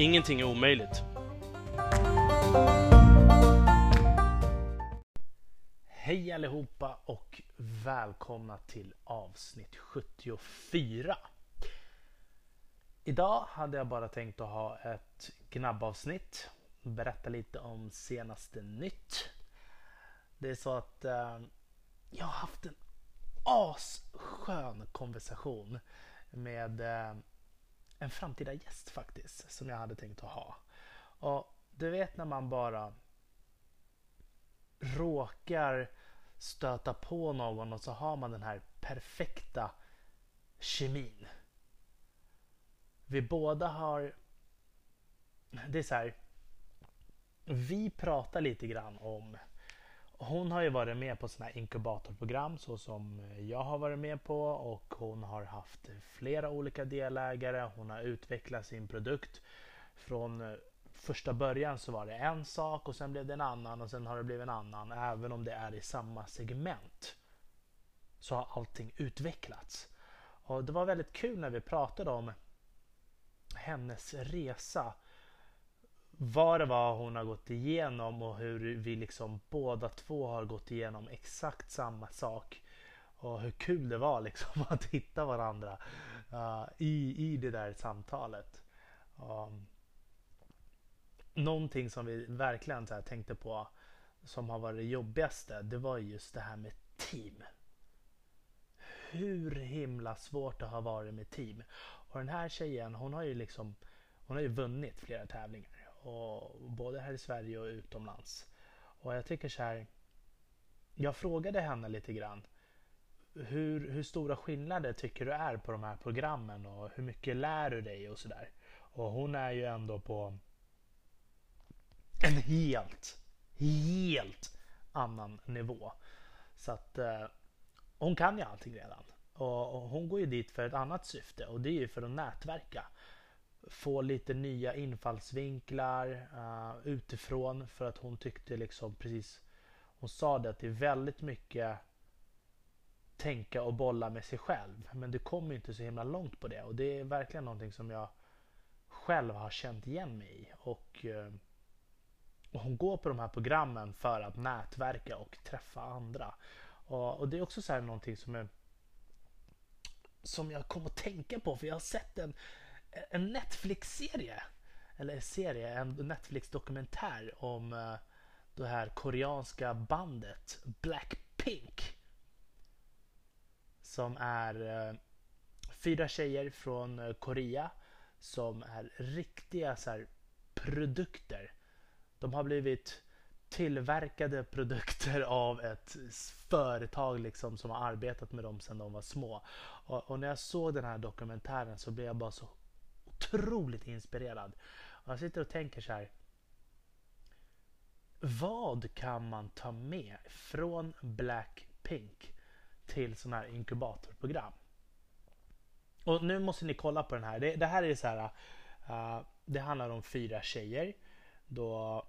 Ingenting är omöjligt. Hej allihopa och välkomna till avsnitt 74. Idag hade jag bara tänkt att ha ett gnabbavsnitt. Berätta lite om senaste nytt. Det är så att eh, jag har haft en asskön konversation med eh, en framtida gäst faktiskt som jag hade tänkt att ha. Och du vet när man bara råkar stöta på någon och så har man den här perfekta kemin. Vi båda har... Det är så här. Vi pratar lite grann om hon har ju varit med på sådana här inkubatorprogram så som jag har varit med på och hon har haft flera olika delägare. Hon har utvecklat sin produkt. Från eh, första början så var det en sak och sen blev det en annan och sen har det blivit en annan. Även om det är i samma segment så har allting utvecklats. Och det var väldigt kul när vi pratade om hennes resa vad det var hon har gått igenom och hur vi liksom båda två har gått igenom exakt samma sak. Och hur kul det var liksom att hitta varandra uh, i, i det där samtalet. Um, någonting som vi verkligen så tänkte på som har varit det jobbigaste, det var just det här med team. Hur himla svårt det har varit med team. Och den här tjejen, hon har ju liksom hon har ju vunnit flera tävlingar och både här i Sverige och utomlands. Och jag tycker så här. Jag frågade henne lite grann. Hur, hur stora skillnader tycker du är på de här programmen och hur mycket lär du dig och sådär. Och hon är ju ändå på en helt, helt annan nivå. Så att eh, hon kan ju allting redan. Och, och hon går ju dit för ett annat syfte och det är ju för att nätverka få lite nya infallsvinklar uh, utifrån för att hon tyckte liksom precis hon sa det att det är väldigt mycket tänka och bolla med sig själv. Men du kommer inte så himla långt på det. Och det är verkligen någonting som jag själv har känt igen mig i. Och, eh, och hon går på de här programmen för att nätverka och träffa andra. Och, och det är också så här någonting som är som jag kom att tänka på. För jag har sett en en Netflix-serie. Eller serie, en Netflix-dokumentär om eh, det här koreanska bandet Blackpink. Som är eh, fyra tjejer från eh, Korea som är riktiga så här, produkter. De har blivit tillverkade produkter av ett företag liksom som har arbetat med dem sedan de var små. Och, och, när jag såg den här dokumentären så blev jag bara så otroligt inspirerad. Och jag sitter och tänker så här. Vad kan man ta med från Blackpink till sådana här inkubatorprogram? Och nu måste ni kolla på den här. Det, det här är så här. Uh, det handlar om fyra tjejer. Då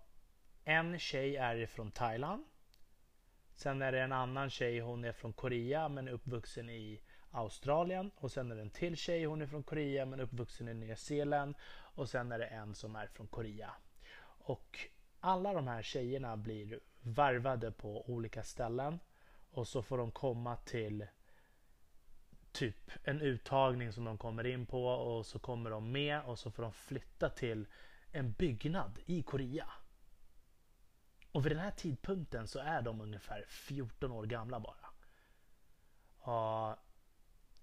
en tjej är från Thailand. Sen är det en annan tjej, hon är från Korea men uppvuxen i Australien och sen är det en till tjej, hon är från Korea men uppvuxen i Nya Zeeland och sen är det en som är från Korea. Och alla de här tjejerna blir varvade på olika ställen och så får de komma till typ en uttagning som de kommer in på och så kommer de med och så får de flytta till en byggnad i Korea. Och vid den här tidpunkten så är de ungefär 14 år gamla bara. Och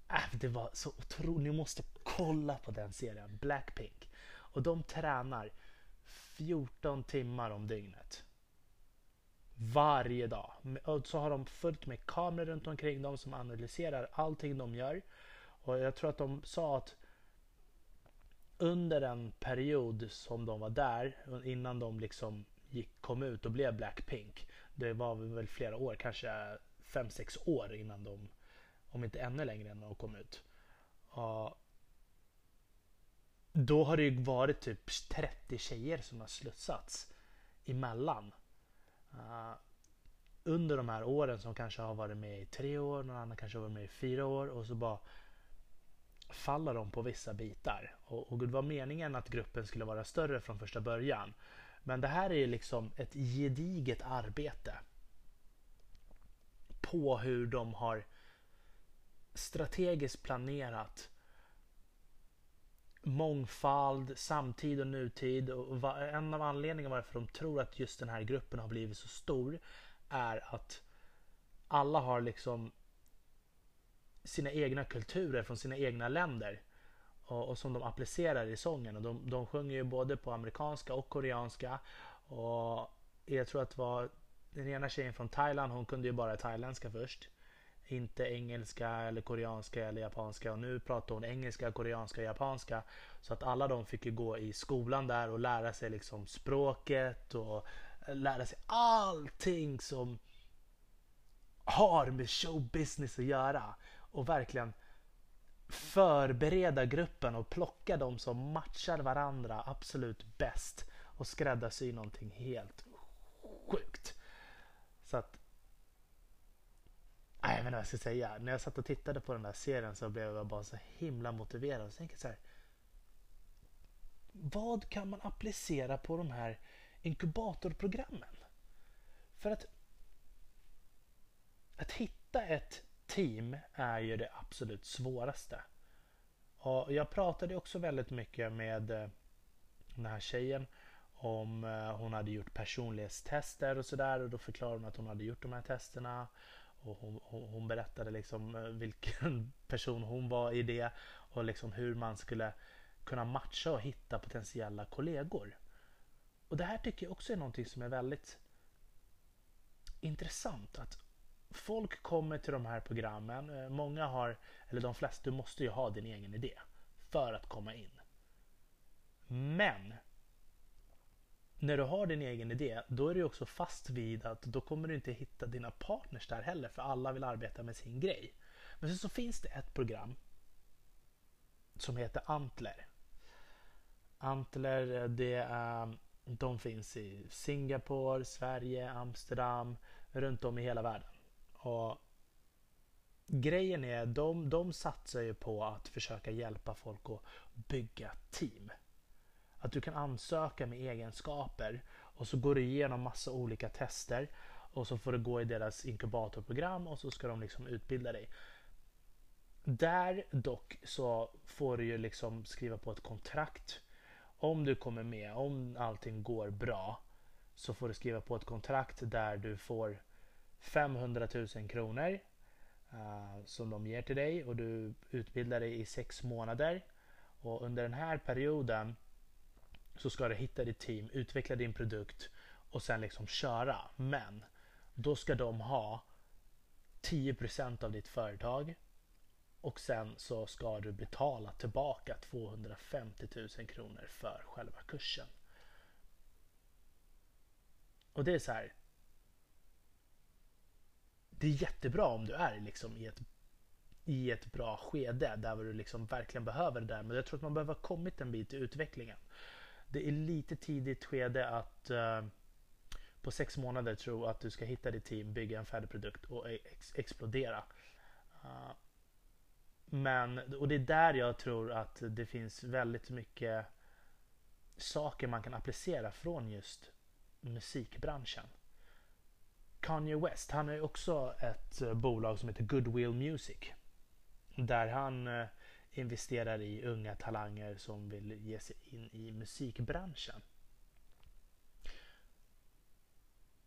Äh, det var så otroligt. Ni måste kolla på den serien. Blackpink. Och de tränar 14 timmar om dygnet. Varje dag. Och så har de fullt med kameror runt omkring dem som analyserar allting de gör. Och jag tror att de sa att under en period som de var där, innan de liksom gick, kom ut och blev Blackpink. Det var väl flera år, kanske fem sex år innan de, om inte ännu längre än när de kom ut. Och då har det ju varit typ 30 tjejer som har slussats emellan. Uh, under de här åren som kanske har varit med i tre år, någon annan kanske har varit med i fyra år och så bara faller de på vissa bitar. Och, och det var meningen att gruppen skulle vara större från första början. Men det här är ju liksom ett gediget arbete på hur de har strategiskt planerat mångfald, samtid och nutid. Och en av anledningarna varför de tror att just den här gruppen har blivit så stor är att alla har liksom sina egna kulturer från sina egna länder och, och som de applicerar i sången. Och de, de sjunger ju både på amerikanska och koreanska. Och jag tror att det var den ena tjejen från Thailand, hon kunde ju bara thailändska först. Inte engelska eller koreanska eller japanska och nu pratar hon engelska, koreanska och japanska. Så att alla de fick ju gå i skolan där och lära sig liksom språket och lära sig allting som har med showbusiness att göra. Och verkligen förbereda gruppen och plocka de som matchar varandra absolut bäst och skräddarsy någonting helt sjukt. Så att jag vet inte vad jag ska säga. När jag satt och tittade på den där serien så blev jag bara så himla motiverad. Och så tänkte jag så här, vad kan man applicera på de här inkubatorprogrammen? För att att hitta ett team är ju det absolut svåraste. Och jag pratade också väldigt mycket med eh, den här tjejen om eh, hon hade gjort personlighetstester och sådär och då förklarade hon att hon hade gjort de här testerna och hon, hon, berättade liksom eh, vilken person hon var i det och liksom hur man skulle kunna matcha och hitta potentiella kollegor. Och det här tycker jag också är någonting som är väldigt intressant. Att folk kommer till de här programmen. Eh, många har, eller de flesta, du måste ju ha din egen idé för att komma in. Men när du har din egen idé, då är du också fast vid att då kommer du inte hitta dina partners där heller, för alla vill arbeta med sin grej. Men sen så finns det ett program som heter Antler. Antler, det är, de finns i Singapore, Sverige, Amsterdam, runt om i hela världen. Och Grejen är, de, de satsar ju på att försöka hjälpa folk att bygga team. Att du kan ansöka med egenskaper och så går du igenom massa olika tester och så får du gå i deras inkubatorprogram och så ska de liksom utbilda dig. Där dock så får du ju liksom skriva på ett kontrakt. Om du kommer med, om allting går bra så får du skriva på ett kontrakt där du får 500 000 kronor uh, som de ger till dig och du utbildar dig i sex månader. Och under den här perioden så ska du hitta ditt team, utveckla din produkt och sen liksom köra. Men då ska de ha 10% av ditt företag och sen så ska du betala tillbaka 250 000 kronor för själva kursen. Och det är så här. Det är jättebra om du är liksom i ett i ett bra skede där du liksom verkligen behöver det där. Men jag tror att man behöver ha kommit en bit i utvecklingen det är lite tidigt skede att uh, på sex månader tro att du ska hitta ditt team, bygga en färdig produkt och e-, ex explodera. Uh, men, och det är där jag tror att det finns väldigt mycket saker man kan applicera från just musikbranschen. Kanye West, han har ju också ett eh, bolag som heter Goodwill Music. Där han investerar i unga talanger som vill ge sig in i musikbranschen.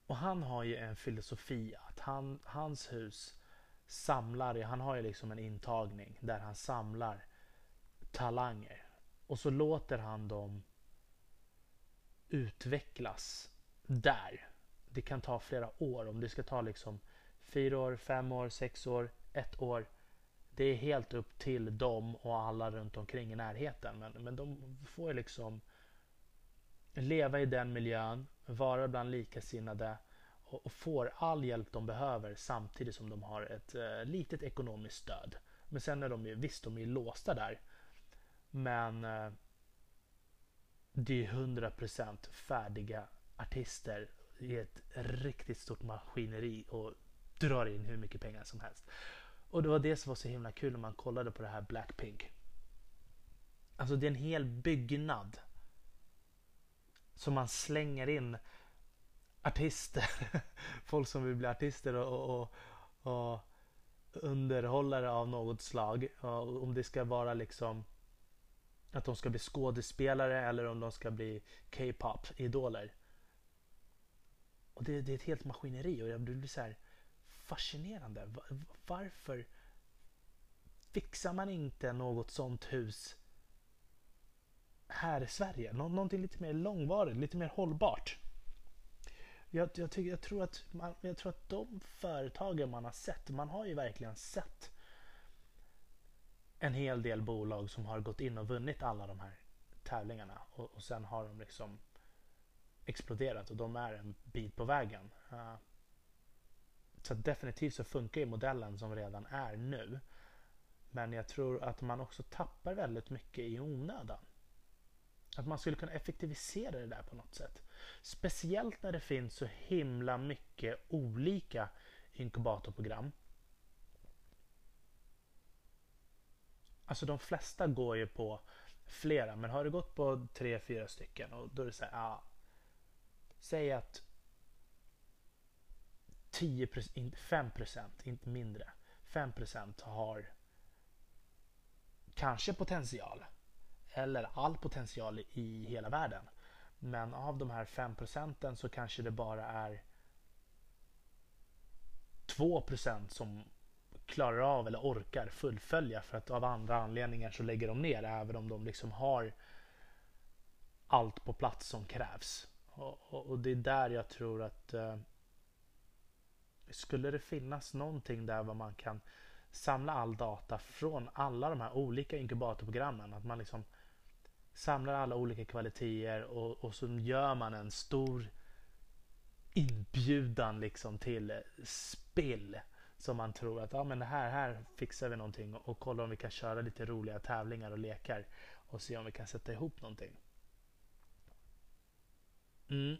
Och han har ju en filosofi att han, hans hus samlar, han har ju liksom en intagning där han samlar talanger. Och så låter han dem utvecklas där. Det kan ta flera år. Om det ska ta liksom fyra år, fem år, sex år, ett år det är helt upp till dem och alla runt omkring i närheten. Men, men de får ju liksom leva i den miljön, vara bland likasinnade och, och får all hjälp de behöver samtidigt som de har ett eh, litet ekonomiskt stöd. Men sen är de ju, visst de är ju låsta där. Men eh, det är 100% färdiga artister i ett riktigt stort maskineri och drar in hur mycket pengar som helst. Och det var det som var så himla kul när man kollade på det här Blackpink. Alltså det är en hel byggnad som man slänger in artister, folk som vill bli artister och, och, och underhållare av något slag. Och om det ska vara liksom att de ska bli skådespelare eller om de ska bli K-pop-idoler. Och det, det, är ett helt maskineri och jag blir så här fascinerande. Varför fixar man inte något sånt hus här i Sverige? Nå någonting lite mer långvarigt, lite mer hållbart. Jag, jag, tycker, jag, tror att man, jag tror att de företagen man har sett, man har ju verkligen sett en hel del bolag som har gått in och vunnit alla de här tävlingarna och, och sen har de liksom exploderat och de är en bit på vägen. Uh, så definitivt så funkar ju modellen som redan är nu. Men jag tror att man också tappar väldigt mycket i onödan. Att man skulle kunna effektivisera det där på något sätt. Speciellt när det finns så himla mycket olika inkubatorprogram. Alltså de flesta går ju på flera, men har du gått på tre, fyra stycken och då är det så här, ja, Säg att 10 5 inte mindre. 5% har kanske potential eller all potential i hela världen. Men av de här 5 procenten så kanske det bara är 2% som klarar av eller orkar fullfölja för att av andra anledningar så lägger de ner även om de liksom har allt på plats som krävs. Och, och, och det är där jag tror att eh, skulle det finnas någonting där var man kan samla all data från alla de här olika inkubatorprogrammen. Att man liksom samlar alla olika kvaliteter och, och så gör man en stor inbjudan liksom till eh, spill. Som man tror att ja, men här, här fixar vi någonting och, och kollar om vi kan köra lite roliga tävlingar och lekar och se om vi kan sätta ihop någonting. Mm.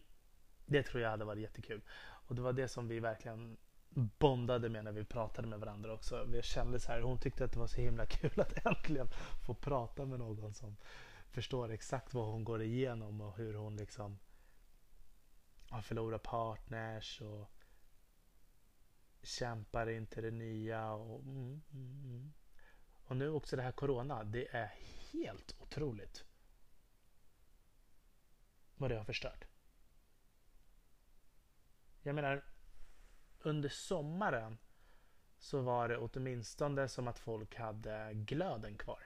Det tror jag hade varit jättekul. Och det var det som vi verkligen bondade med när vi pratade med varandra också. Vi kände så här, hon tyckte att det var så himla kul att äntligen få prata med någon som förstår exakt vad hon går igenom och hur hon liksom har förlorat partners och kämpar in till det nya. Och, mm, mm, mm. och nu också det här corona. Det är helt otroligt vad det har förstört. Jag menar, under sommaren så var det åtminstone som att folk hade glöden kvar.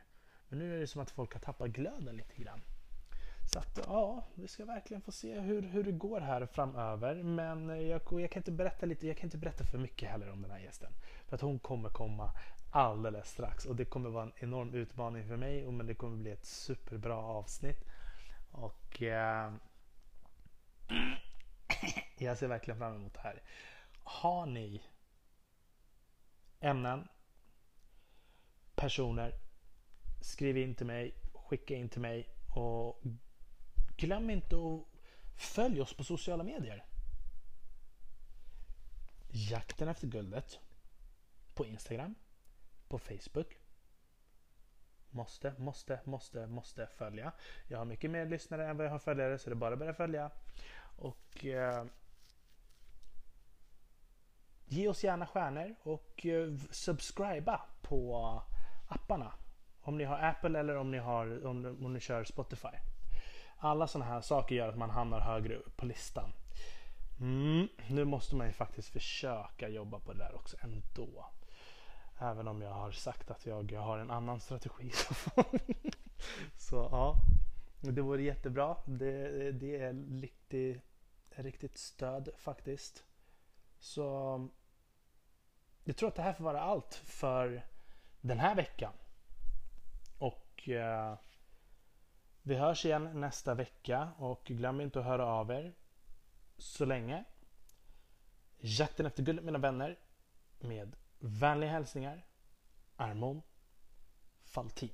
Men nu är det som att folk har tappat glöden lite grann. Så att ja, vi ska verkligen få se hur, hur det går här framöver. Men jag, jag, kan inte berätta lite, jag kan inte berätta för mycket heller om den här gästen. För att hon kommer komma alldeles strax och det kommer vara en enorm utmaning för mig. Men det kommer bli ett superbra avsnitt. Och eh, jag ser verkligen fram emot det här. Har ni ämnen, personer, skriv in till mig, skicka in till mig och glöm inte att följa oss på sociala medier. Jakten efter guldet på Instagram, på Facebook. Måste, måste, måste, måste följa. Jag har mycket mer lyssnare än vad jag har följare så det är bara att börja följa. Och eh, Ge oss gärna stjärnor och eh, subscriba på apparna. Om ni har Apple eller om ni, har, om, om ni kör Spotify. Alla sådana här saker gör att man hamnar högre upp på listan. Mm, nu måste man ju faktiskt försöka jobba på det där också ändå. Även om jag har sagt att jag har en annan strategi. Så ja, det vore jättebra. Det, det är riktigt, riktigt stöd faktiskt. Så jag tror att det här får vara allt för den här veckan. Och eh, vi hörs igen nästa vecka och glöm inte att höra av er så länge. Jakten efter guldet mina vänner med vänliga hälsningar Armon Faltin.